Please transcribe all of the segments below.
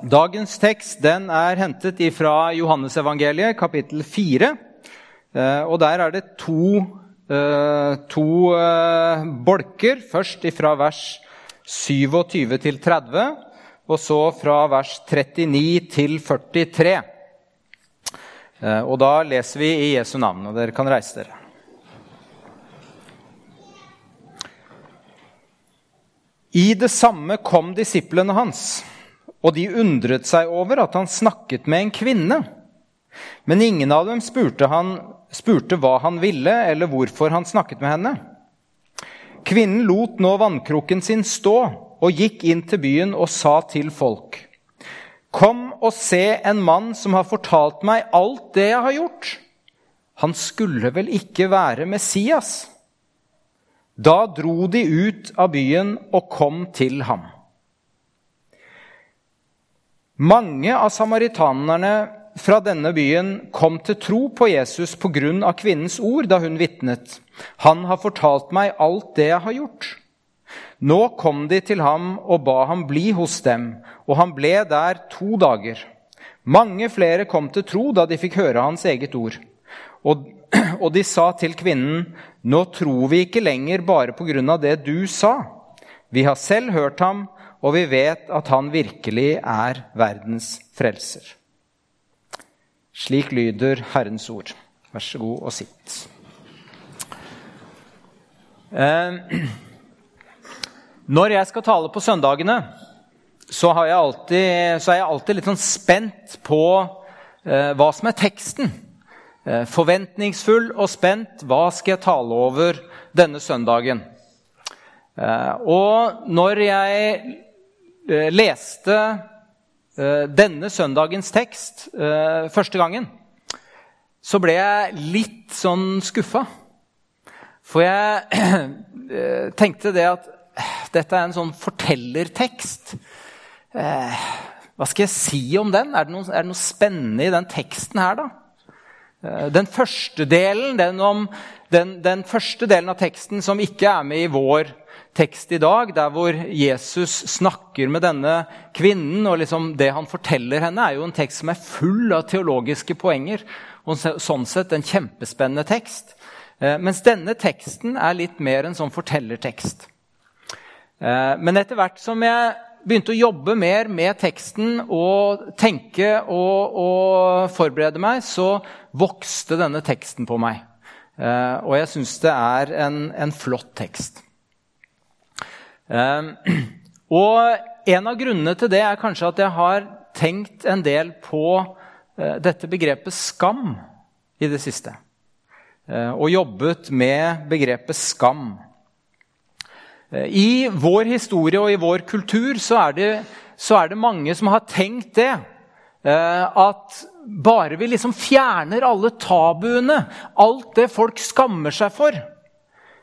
Dagens tekst den er hentet fra Johannesevangeliet, kapittel 4. Eh, og der er det to, eh, to eh, bolker. Først fra vers 27 til 30, og så fra vers 39 til 43. Og da leser vi i Jesu navn, og dere kan reise dere. I det samme kom disiplene hans og de undret seg over at han snakket med en kvinne. Men ingen av dem spurte, han, spurte hva han ville, eller hvorfor han snakket med henne. Kvinnen lot nå vannkrukken sin stå og gikk inn til byen og sa til folk.: Kom og se en mann som har fortalt meg alt det jeg har gjort. Han skulle vel ikke være Messias? Da dro de ut av byen og kom til ham. Mange av samaritanerne fra denne byen kom til tro på Jesus pga. kvinnens ord da hun vitnet. 'Han har fortalt meg alt det jeg har gjort.' Nå kom de til ham og ba ham bli hos dem, og han ble der to dager. Mange flere kom til tro da de fikk høre hans eget ord. Og, og de sa til kvinnen, 'Nå tror vi ikke lenger bare på grunn av det du sa.' 'Vi har selv hørt ham.' Og vi vet at han virkelig er verdens frelser. Slik lyder Herrens ord. Vær så god og sitt. Eh, når jeg skal tale på søndagene, så, jeg alltid, så er jeg alltid litt sånn spent på eh, hva som er teksten. Eh, forventningsfull og spent. Hva skal jeg tale over denne søndagen? og når jeg leste eh, denne søndagens tekst eh, første gangen, så ble jeg litt sånn skuffa. For jeg tenkte det at dette er en sånn fortellertekst. Hva skal jeg si om den? Er det noe, er det noe spennende i den teksten her, da? Den første delen, den, om, den, den første delen av teksten som ikke er med i vår tekst i dag, der hvor Jesus snakker med denne kvinnen. og liksom Det han forteller henne, er jo en tekst som er full av teologiske poenger. og Sånn sett en kjempespennende tekst. Eh, mens denne teksten er litt mer en sånn fortellertekst. Eh, men etter hvert som jeg begynte å jobbe mer med teksten og tenke og, og forberede meg, så vokste denne teksten på meg. Eh, og jeg syns det er en, en flott tekst. Ehm, og en av grunnene til det er kanskje at jeg har tenkt en del på eh, dette begrepet skam i det siste. Eh, og jobbet med begrepet skam. Eh, I vår historie og i vår kultur så er det, så er det mange som har tenkt det. At bare vi liksom fjerner alle tabuene, alt det folk skammer seg for,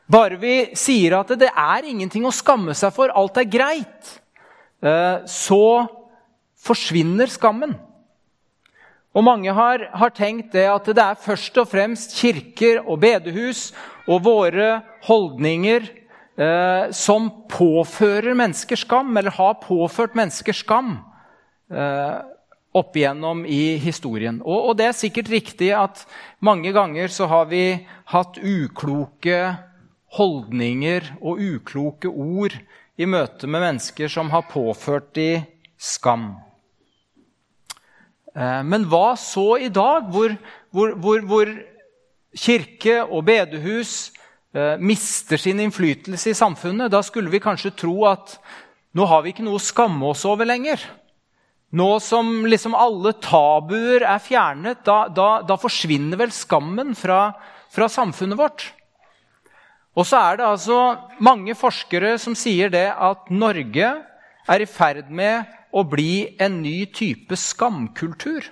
bare vi sier at det er ingenting å skamme seg for, alt er greit, eh, så forsvinner skammen. Og Mange har, har, tenkt det at det er først og fremst kirker og bedehus og våre holdninger eh, som påfører mennesker skam, eller har påført mennesker skam eh, opp igjennom i historien. Og, og, det er sikkert riktig at mange ganger så har vi hatt ukloke holdninger og ukloke ord i møte med mennesker som har påført de skam. Eh, men hva så i dag, hvor, hvor, hvor, hvor kirke og bedehus eh, mister sin innflytelse i samfunnet? Da skulle vi kanskje tro at nå har vi ikke noe å skamme oss over lenger. Nå som liksom alle tabuer er fjernet, da, da, da forsvinner vel skammen fra, fra samfunnet vårt. Og så er det altså mange forskere som sier det at Norge er i ferd med å bli en ny type skamkultur.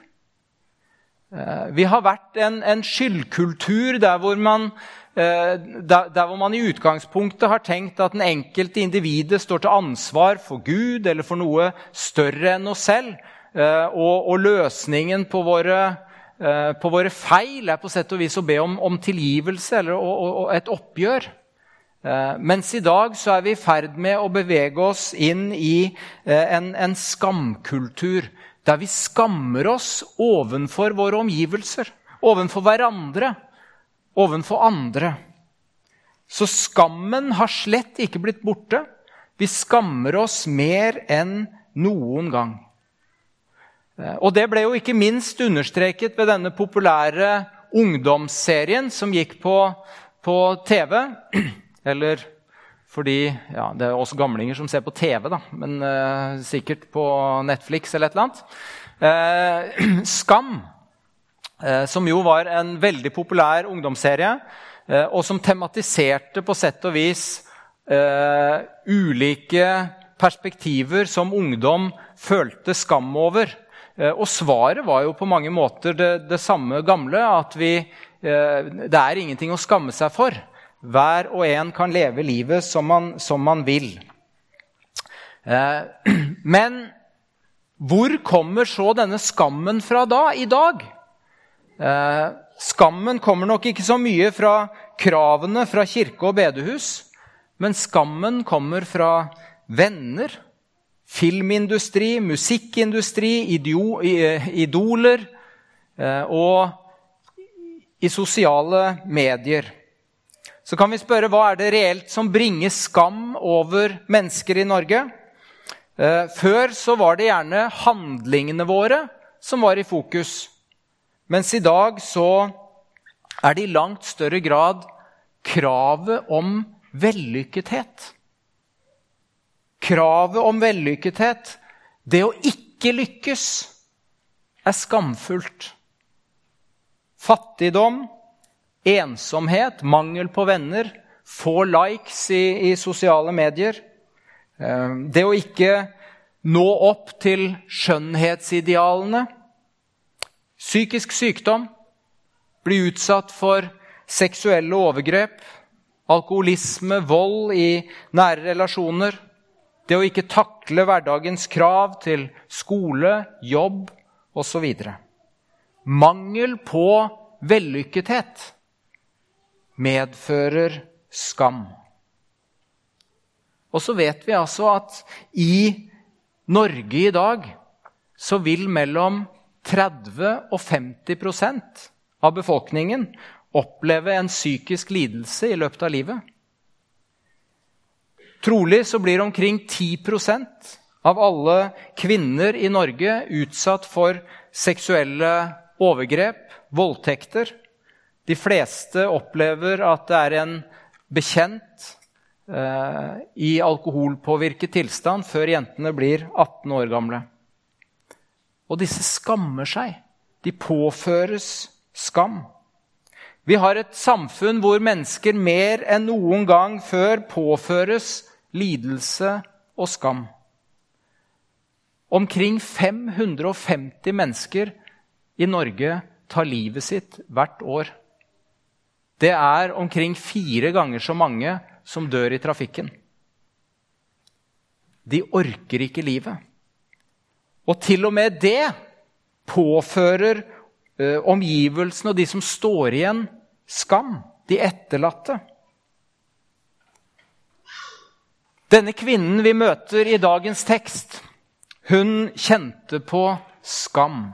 Eh, vi har vært en, en skyldkultur der hvor, man, eh, der, der hvor man i utgangspunktet har tenkt at den enkelte individet står til ansvar for Gud eller for noe større enn oss selv. Eh, og, og løsningen på våre på våre feil er på sett og vis å be om, om tilgivelse eller og, og et oppgjør. Eh, mens i dag så er vi i ferd med å bevege oss inn i eh, en, en skamkultur. Der vi skammer oss ovenfor våre omgivelser, ovenfor hverandre, ovenfor andre. Så skammen har slett ikke blitt borte. Vi skammer oss mer enn noen gang. Eh, og det ble jo ikke minst understreket ved denne populære ungdomsserien som gikk på, på TV. Eller fordi ja, Det er oss gamlinger som ser på TV, da, men uh, sikkert på Netflix eller et eller annet. Uh, Skam, uh, som jo var en veldig populær ungdomsserie, og som tematiserte på sett og vis ulike perspektiver som ungdom følte skam over. Og svaret var jo på mange måter det, det samme gamle, at vi, det er ingenting å skamme seg for. Hver og en kan leve livet som man, som man vil. Eh, men hvor kommer så denne skammen fra da, i dag? Eh, skammen kommer nok ikke så mye fra kravene fra kirke og bedehus, men skammen kommer fra venner, filmindustri, musikkindustri, idio, idoler og i sosiale medier så kan vi spørre hva er det reelt som bringer skam over mennesker i Norge. Eh, før så var det gjerne handlingene våre som var i fokus. Mens i dag så er det i langt større grad kravet om vellykkethet. Kravet om vellykkethet, det å ikke lykkes, er skamfullt. Fattigdom, ensomhet, mangel på venner, få likes i, i sosiale medier. Eh, det å ikke nå opp til skjønnhetsidealene. Psykisk sykdom. Bli utsatt for seksuelle overgrep. Alkoholisme, vold i nære relasjoner. Det å ikke takle hverdagens krav til skole, jobb osv. Mangel på vellykkethet medfører skam. Og så vet vi altså at i Norge i dag så vil mellom 30 og 50% av befolkningen oppleve en psykisk lidelse i løpet av livet. Trolig så blir omkring 10% av alle kvinner i Norge utsatt for seksuelle overgrep, voldtekter. De fleste opplever at det er en bekjent eh, i alkoholpåvirket tilstand før jentene blir 18 år gamle. Og disse skammer seg. De påføres skam. Vi har et samfunn hvor mennesker mer enn noen gang før påføres lidelse og skam. Omkring 550 mennesker i Norge tar livet sitt hvert år det er omkring fire ganger så mange som dør i trafikken. De orker ikke livet. Og til og med det påfører uh, omgivelsene og de som står igjen, skam. De etterlatte. Denne kvinnen vi møter i dagens tekst, hun kjente på skam.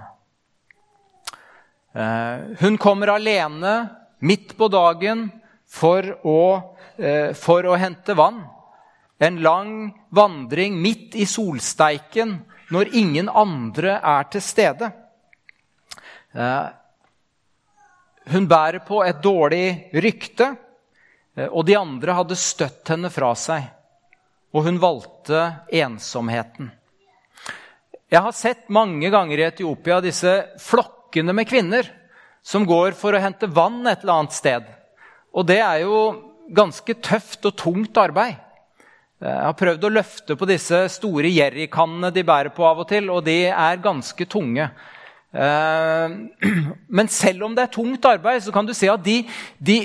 Uh, hun kommer alene midt på dagen for å, eh, for å hente vann. En lang vandring midt i solsteiken når ingen andre er til stede. Eh, hun bærer på et dårlig rykte, eh, og de andre hadde støtt henne fra seg. Og hun valgte ensomheten. Jeg har sett mange ganger i Etiopia disse flokkene med kvinner som går for å hente vann et eller annet sted. Og det er jo ganske tøft og tungt arbeid. Jeg har prøvd å løfte på disse store jerrykannene de bærer på av og til, og de er ganske tunge. Eh, men selv om det er tungt arbeid, så kan du se at de, de,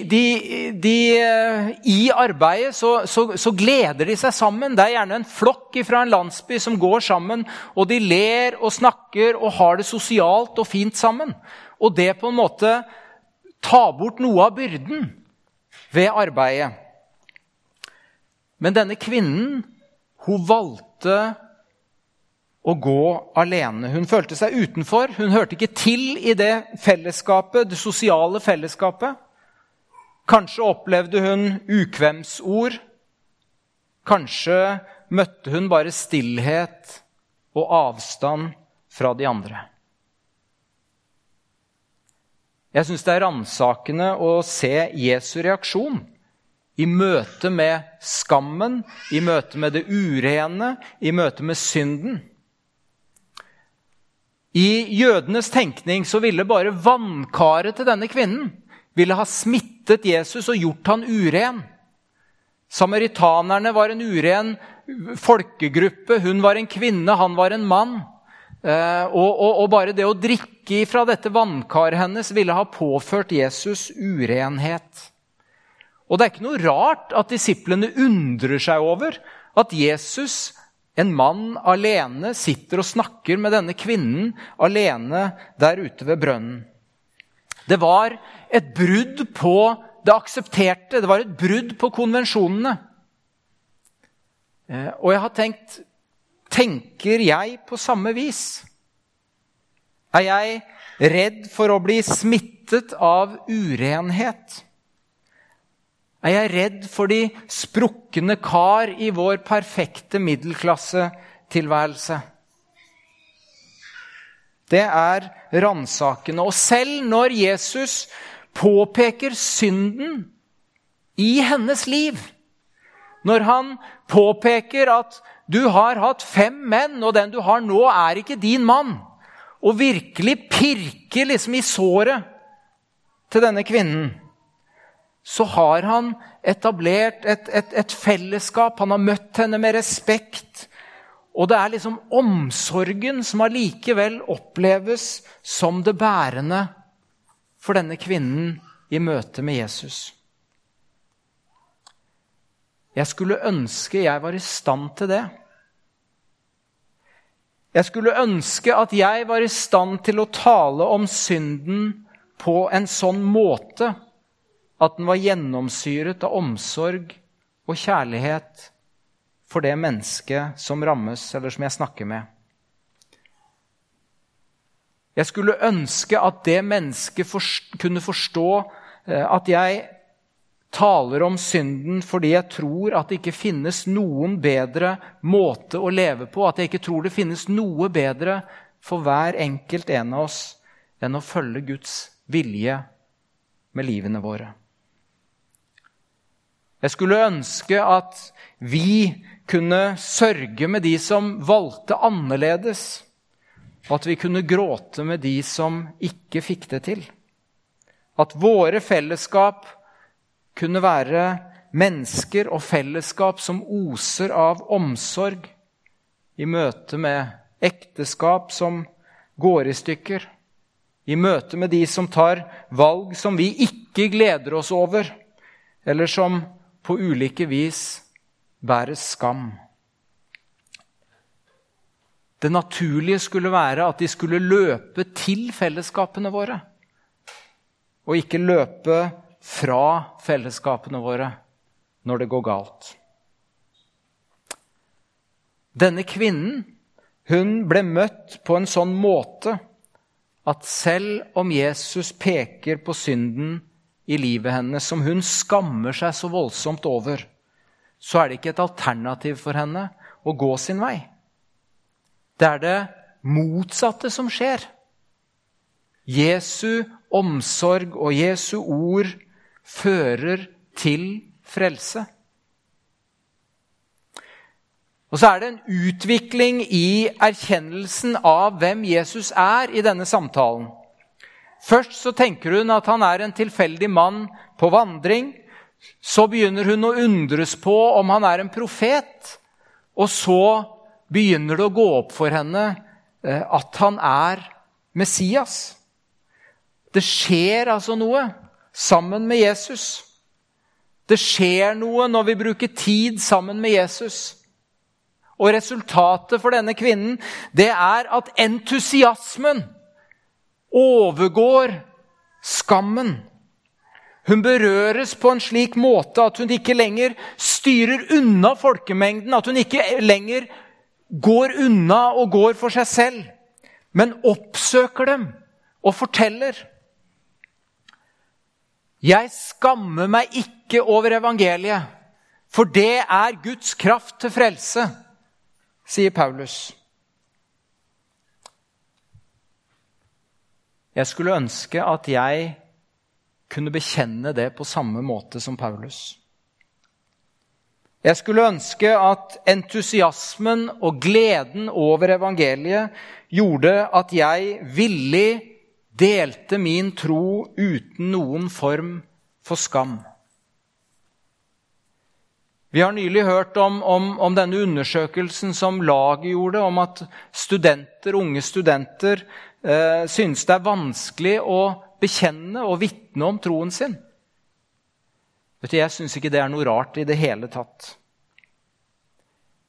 de, eh, i arbeidet så, så, så, gleder de seg sammen. Det er gjerne en flokk fra en landsby som går sammen, og de ler og snakker og har det sosialt og fint sammen. Og det på en måte tar bort noe av byrden ved arbeidet. Men denne kvinnen, hun valgte å gå alene. Hun følte seg utenfor. Hun hørte ikke til i det fellesskapet, det sosiale fellesskapet. Kanskje opplevde hun ukvemsord. Kanskje møtte hun bare stillhet og avstand fra de andre. Jeg syns det er ransakende å se Jesu reaksjon i møte med skammen, i møte med det urene, i møte med synden. I jødenes tenkning så ville bare vannkaret til denne kvinnen ville ha smittet Jesus og gjort han uren. Samaritanerne var en uren folkegruppe. Hun var en kvinne, han var en mann. Eh, og, og, og bare det å drikke fra dette vannkaret hennes ville ha påført Jesus urenhet. Og det er ikke noe rart at disiplene undrer seg over at Jesus, en mann alene, sitter og snakker med denne kvinnen alene der ute ved brønnen. Det var et brudd på det aksepterte. Det var et brudd på konvensjonene. Eh, og jeg har tenkt Tenker jeg på samme vis? Er jeg redd for å bli smittet av urenhet? Er jeg redd for de sprukne kar i vår perfekte middelklassetilværelse? Det er ransakende. Og selv når Jesus påpeker synden i hennes liv, når han påpeker at du har hatt fem menn, og den du har nå, er ikke din mann, og virkelig pirker liksom i såret til denne kvinnen, så har han etablert et, et, et fellesskap. Han har møtt henne med respekt. Og det er liksom omsorgen som allikevel oppleves som det bærende for denne kvinnen i møte med Jesus. Jeg skulle ønske jeg var i stand til det. Jeg skulle ønske at jeg var i stand til å tale om synden på en sånn måte at den var gjennomsyret av omsorg og kjærlighet for det mennesket som rammes, eller som jeg snakker med. Jeg skulle ønske at det mennesket kunne forstå eh, at jeg taler om synden fordi jeg tror at det ikke finnes noen bedre måte å leve på. At jeg ikke tror det finnes noe bedre for hver enkelt en av oss enn å følge Guds vilje med livene våre. Jeg skulle ønske at vi kunne sørge med de som valgte annerledes, og at vi kunne gråte med de som ikke fikk det til. At våre fellesskap kunne være mennesker og fellesskap som oser av omsorg i møte med ekteskap som går i stykker, i møte med de som tar valg som vi ikke gleder oss over, eller som på ulike vis bærer skam. Det naturlige skulle være at de skulle løpe til fellesskapene våre. Og ikke løpe fra fellesskapene våre når det går galt. Denne kvinnen hun ble møtt på en sånn måte at selv om Jesus peker på synden i livet hennes, som hun skammer seg så voldsomt over, så er det ikke et alternativ for henne å gå sin vei. Det er det motsatte som skjer. Jesu omsorg og Jesu ord fører til frelse. Og så er det en utvikling i erkjennelsen av hvem Jesus er i denne samtalen. Først så tenker hun at han er en tilfeldig mann på vandring. Så begynner hun å undres på om han er en profet. Og så begynner det å gå opp for henne eh, at han er Messias. Det skjer altså noe sammen med Jesus. Det skjer noe når vi bruker tid sammen med Jesus. Og resultatet for denne kvinnen det er at entusiasmen overgår skammen. Hun berøres på en slik måte at hun ikke lenger styrer unna folkemengden, at hun ikke lenger går unna og går for seg selv, men oppsøker dem og forteller. Jeg skammer meg ikke over evangeliet, for det er Guds kraft til frelse, sier Paulus. Jeg skulle ønske at jeg kunne bekjenne det på samme måte som Paulus. Jeg skulle ønske at entusiasmen og gleden over evangeliet gjorde at jeg villig delte min tro uten noen form for skam. Vi har nylig hørt om, om, om, denne undersøkelsen som laget gjorde, om at studenter, unge studenter synes det er vanskelig å bekjenne og vitne om troen sin. Vet du, Jeg syns ikke det er noe rart i det hele tatt.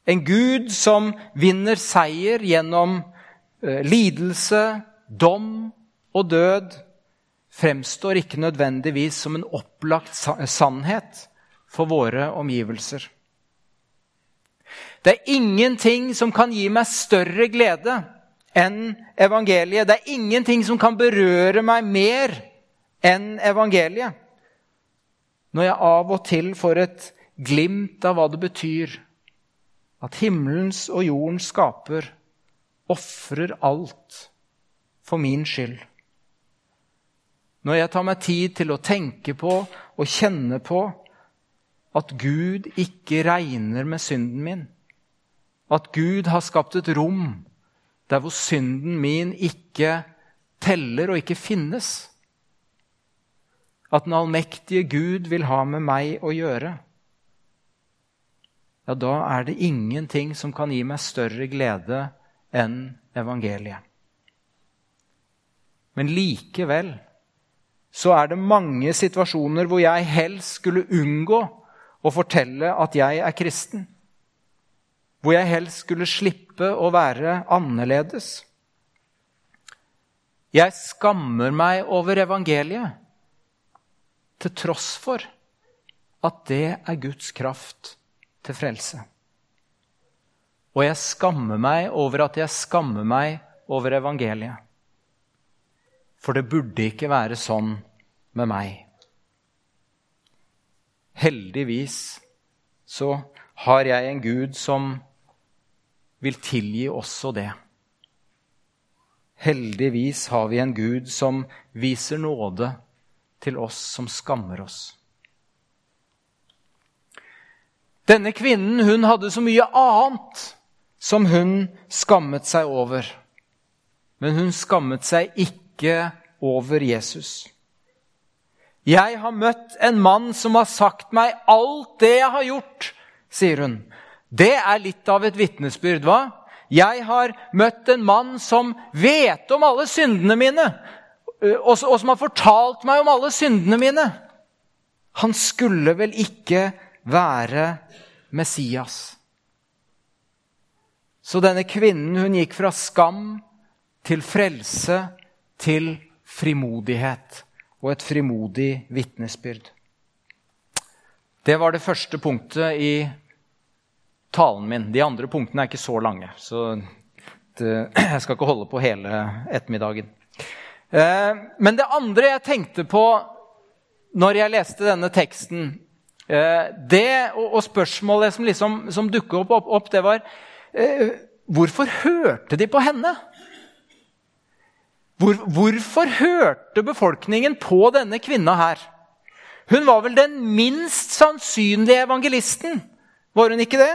En Gud som vinner seier gjennom eh, lidelse, dom og død, fremstår ikke nødvendigvis som en opplagt sannhet for våre omgivelser. Det er ingenting som kan gi meg større glede enn evangeliet. Det er ingenting som kan berøre meg mer enn evangeliet. Når jeg av og til får et glimt av hva det betyr at himmelens og jordens skaper ofrer alt for min skyld. Når jeg tar meg tid til å tenke på og kjenne på at Gud ikke regner med synden min, at Gud har skapt et rom der hvor synden min ikke teller og ikke finnes. At den allmektige Gud vil ha med meg å gjøre. Ja, da er det ingenting som kan gi meg større glede enn evangeliet. Men likevel så er det mange situasjoner hvor jeg helst skulle unngå å fortelle at jeg er kristen hvor jeg helst skulle slippe å være annerledes. Jeg skammer meg over evangeliet, til tross for at det er Guds kraft til frelse. Og jeg skammer meg over at jeg skammer meg over evangeliet. For det burde ikke være sånn med meg. Heldigvis så har jeg en Gud som vil tilgi også det. Heldigvis har vi en Gud som viser nåde til oss som skammer oss. Denne kvinnen hun hadde så mye annet som hun skammet seg over. Men hun skammet seg ikke over Jesus. Jeg har møtt en mann som har sagt meg alt det jeg har gjort, sier hun. Det er litt av et vitnesbyrd, hva? Jeg har møtt en mann som vet om alle syndene mine, og som har fortalt meg om alle syndene mine. Han skulle vel ikke være Messias. Så denne kvinnen hun gikk fra skam til frelse til frimodighet og et frimodig vitnesbyrd. Det var det første punktet i talen min. De andre punktene er ikke så lange, så det, jeg skal ikke holde på hele ettermiddagen. Eh, men det andre jeg tenkte på når jeg leste denne teksten, eh, det og, spørsmålet som, liksom, som dukket opp, opp, det var eh, Hvorfor hørte de på henne? Hvor, hvorfor hørte befolkningen på denne kvinna her? Hun var vel den minst sannsynlige evangelisten, var hun ikke det?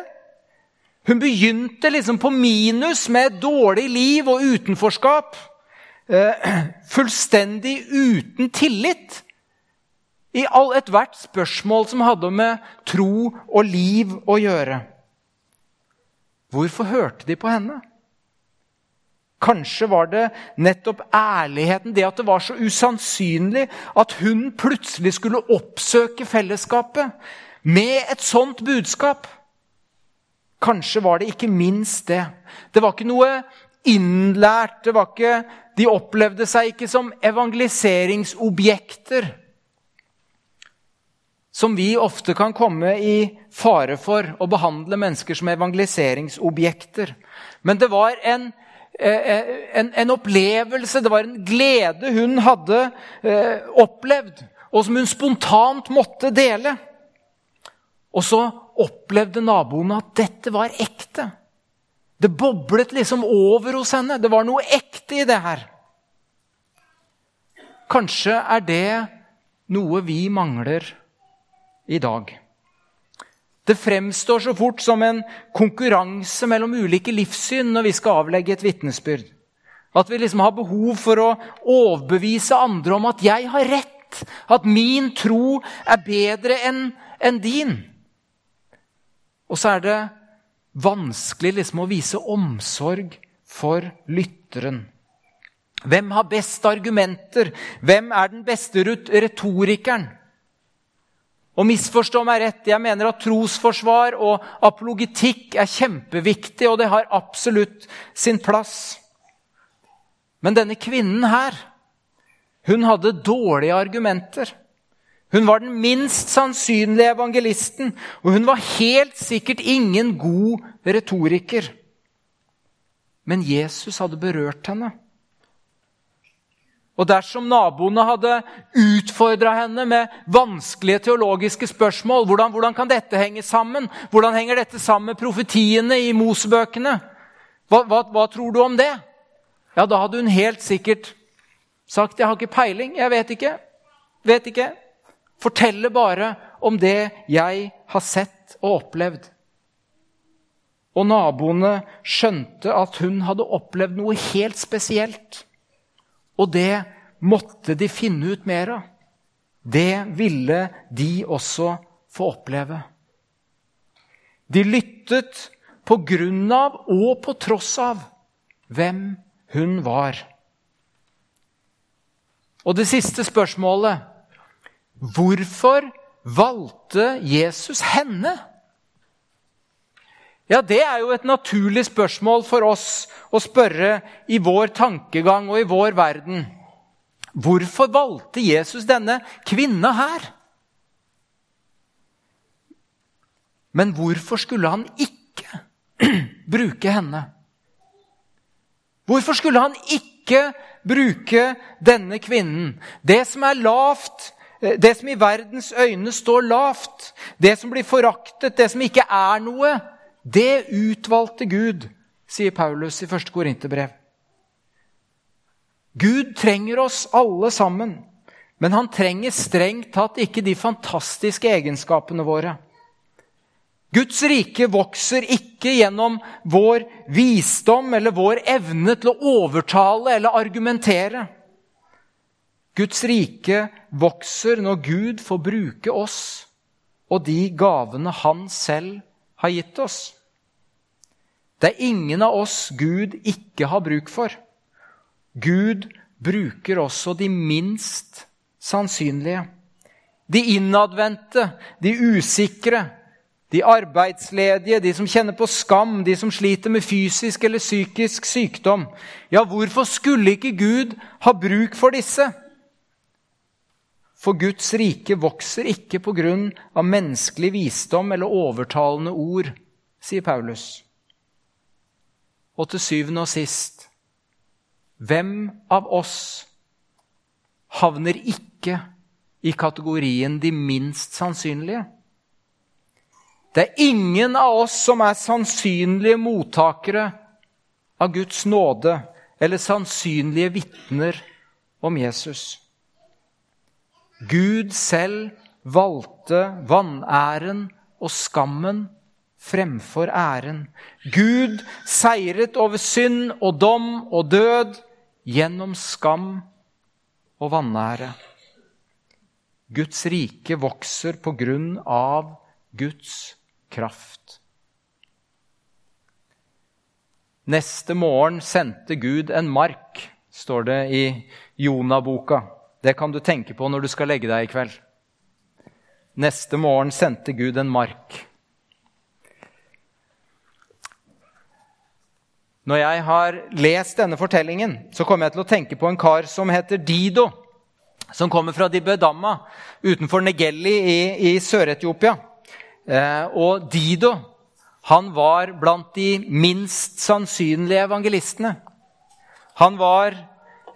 Hun begynte liksom på minus med et dårlig liv og utenforskap. Eh, fullstendig uten tillit i all ethvert spørsmål som hadde med tro og liv å gjøre. Hvorfor hørte de på henne? Kanskje var det nettopp ærligheten, det at det var så usannsynlig at hun plutselig skulle oppsøke fellesskapet med et sånt budskap. Kanskje var det ikke minst det. Det var ikke noe innlært. det var ikke, De opplevde seg ikke som evangeliseringsobjekter. som vi ofte kan komme i fare for å behandle mennesker som evangeliseringsobjekter. Men det var en, eh, en, en opplevelse, det var en glede hun hadde eh, opplevd, og som hun spontant måtte dele. Og så opplevde naboene at dette var ekte. Det boblet liksom over hos henne. Det var noe ekte i det her. Kanskje er det noe vi mangler i dag. Det fremstår så fort som en konkurranse mellom ulike livssyn når vi skal avlegge et vitnesbyrd. At vi liksom har behov for å overbevise andre om at 'jeg har rett', at min tro er bedre enn en din. Og så er det vanskelig liksom å vise omsorg for lytteren. Hvem har best argumenter? Hvem er den beste retorikeren? Og misforstå meg rett, jeg mener at trosforsvar og apologitikk er kjempeviktig, og det har absolutt sin plass. Men denne kvinnen her, hun hadde dårlige argumenter. Hun var den minst sannsynlige evangelisten, og hun var helt sikkert ingen god retoriker. Men Jesus hadde berørt henne. Og dersom naboene hadde utfordra henne med vanskelige teologiske spørsmål hvordan, hvordan, kan dette henge sammen? Hvordan henger dette sammen med profetiene i Mosebøkene? Hva, hva, hva tror du om det? Ja, da hadde hun helt sikkert sagt 'Jeg har ikke peiling. Jeg vet ikke.' Vet ikke forteller bare om det jeg har sett og opplevd. Og naboene skjønte at hun hadde opplevd noe helt spesielt. Og det måtte de finne ut mer av. Det ville de også få oppleve. De lyttet på grunn av og på tross av hvem hun var. Og det siste spørsmålet Hvorfor valgte Jesus henne? Ja, Det er jo et naturlig spørsmål for oss å spørre i vår tankegang og i vår verden. Hvorfor valgte Jesus denne kvinna her? Men hvorfor skulle han ikke bruke henne? Hvorfor skulle han ikke bruke denne kvinnen? Det som er lavt, det som i verdens øyne står lavt, det som blir foraktet, det som ikke er noe, det utvalgte Gud, sier Paulus i 1. Korinterbrev. Gud trenger oss alle sammen, men han trenger strengt tatt ikke de fantastiske egenskapene våre. Guds rike vokser ikke gjennom vår visdom eller vår evne til å overtale eller argumentere. Guds rike vokser når Gud får bruke oss og de gavene han selv har gitt oss. Det er ingen av oss Gud ikke har bruk for. Gud bruker også de minst sannsynlige. De innadvendte, de usikre, de arbeidsledige, de som kjenner på skam, de som sliter med fysisk eller psykisk sykdom. Ja, hvorfor skulle ikke Gud ha bruk for disse? For Guds rike vokser ikke på grunn av menneskelig visdom eller overtalende ord, sier Paulus. Og til syvende og sist hvem av oss havner ikke i kategorien de minst sannsynlige? Det er ingen av oss som er sannsynlige mottakere av Guds nåde eller sannsynlige vitner om Jesus. Gud selv valgte vanæren og skammen fremfor æren. Gud seiret over synd og dom og død gjennom skam og vanære. Guds rike vokser på grunn av Guds kraft. Neste morgen sendte Gud en mark, står det i Jonaboka. Det kan du tenke på når du skal legge deg i kveld. Neste morgen sendte Gud en mark. Når jeg har lest denne fortellingen, så kommer jeg til å tenke på en kar som heter Dido. som kommer fra Dibedamma utenfor Negelli i, i Sør-Etiopia. Eh, og Dido han var blant de minst sannsynlige evangelistene. Han var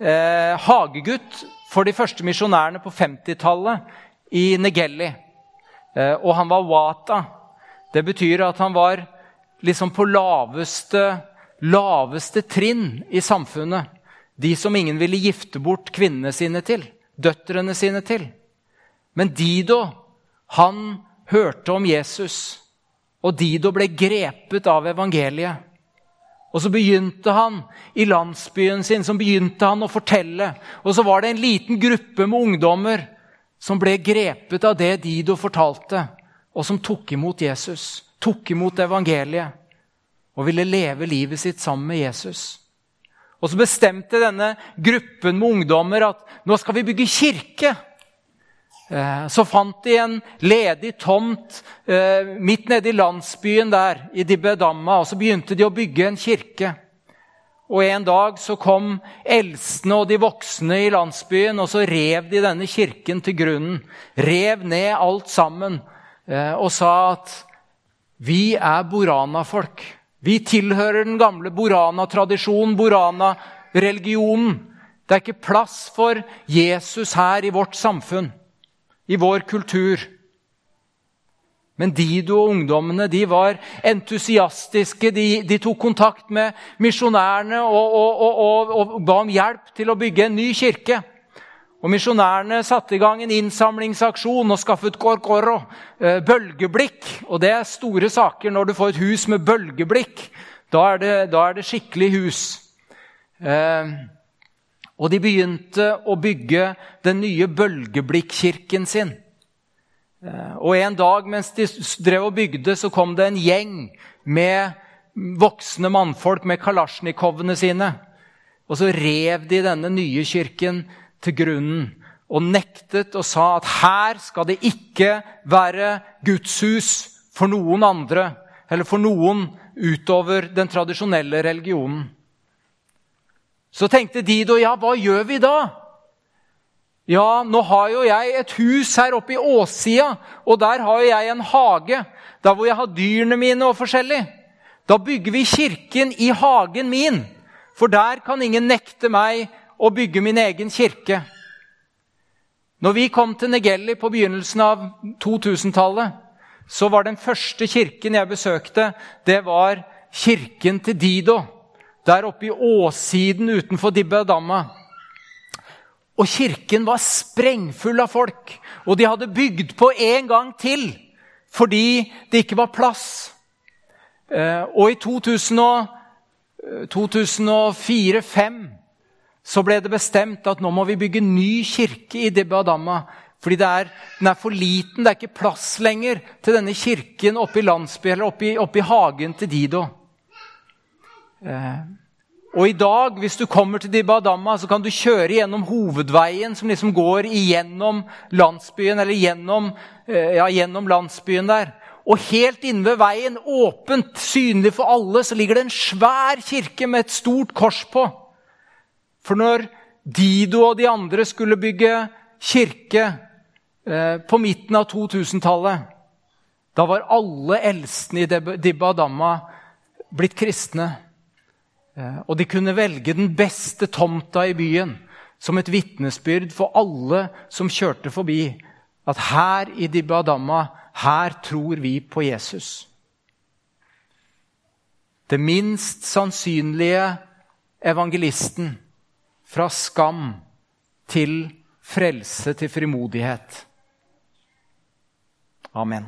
eh, hagegutt for de første misjonærene på 50-tallet i Negelli. Eh, og han var wata. Det betyr at han var liksom på laveste, laveste trinn i samfunnet. De som ingen ville gifte bort kvinnene sine til, døtrene sine til. Men Dido, han hørte om Jesus, og Dido ble grepet av evangeliet. Og så begynte han i landsbyen sin så begynte han å fortelle. Og så var det en liten gruppe med ungdommer som ble grepet av det Dido fortalte, og som tok imot Jesus, tok imot evangeliet og ville leve livet sitt sammen med Jesus. Og så bestemte denne gruppen med ungdommer at nå skal vi bygge kirke. Eh, så fant de en ledig tomt eh, midt nede i landsbyen der, i Dibedamma, og så begynte de å bygge en kirke. Og En dag så kom eldstene og de voksne i landsbyen, og så rev de denne kirken til grunnen. Rev ned alt sammen eh, og sa at vi er Borana-folk. Vi tilhører den gamle Borana-tradisjonen, Borana-religionen. Det er ikke plass for Jesus her i vårt samfunn, i vår kultur. Men Dido og ungdommene de var entusiastiske. De, de tok kontakt med misjonærene og, og, og, og, ba om hjelp til å bygge en ny kirke. Og Misjonærene satte i gang en innsamlingsaksjon og skaffet korkoro, eh, bølgeblikk. Og det er store saker når du får et hus med bølgeblikk. Da er det, da er det skikkelig hus. Eh, og de begynte å bygge den nye bølgeblikkirken sin. Eh, og En dag mens de drev og bygde, så kom det en gjeng med voksne mannfolk med kalasjnikovene sine. Og så rev de denne nye kirken til grunnen og nektet og sa at her skal det ikke være gudshus for noen andre eller for noen utover den tradisjonelle religionen. Så tenkte Dido ja, hva gjør vi da? Ja, nå har jo jeg et hus her oppe i åssida, og der har jo jeg en hage. Der hvor jeg har dyrene mine og forskjellig. Da bygger vi kirken i hagen min, for der kan ingen nekte meg å bygge min egen kirke. Når vi kom til Negelli på begynnelsen av 2000-tallet, så var den første kirken jeg besøkte, det var kirken til Dido. Der oppe i åssiden utenfor Dibbadamma. Og kirken var sprengfull av folk. Og de hadde bygd på en gang til fordi det ikke var plass. Eh, og i 2004-2005 så ble det bestemt at nå må vi bygge ny kirke i Dibadamma. Fordi er, den er for liten, det er ikke plass lenger til denne kirken oppe i landsbyen eller oppe i, oppe i hagen til Dido. Eh, og i dag, hvis du kommer til Dibadamma, så kan du kjøre gjennom hovedveien som liksom går igjennom landsbyen, eller gjennom, eh, ja, gjennom landsbyen der. Og helt inne ved veien, åpent, synlig for alle, så ligger det en svær kirke med et stort kors på. For når Dido og de andre skulle bygge kirke eh, på midten av 2000-tallet, da var alle eldstene i Dibba Damma blitt kristne. Eh, og de kunne velge den beste tomta i byen som et vitnesbyrd for alle som kjørte forbi. At her i Dibadama, her tror vi på Jesus. Det minst sannsynlige evangelisten fra skam til frelse til frimodighet. Amen.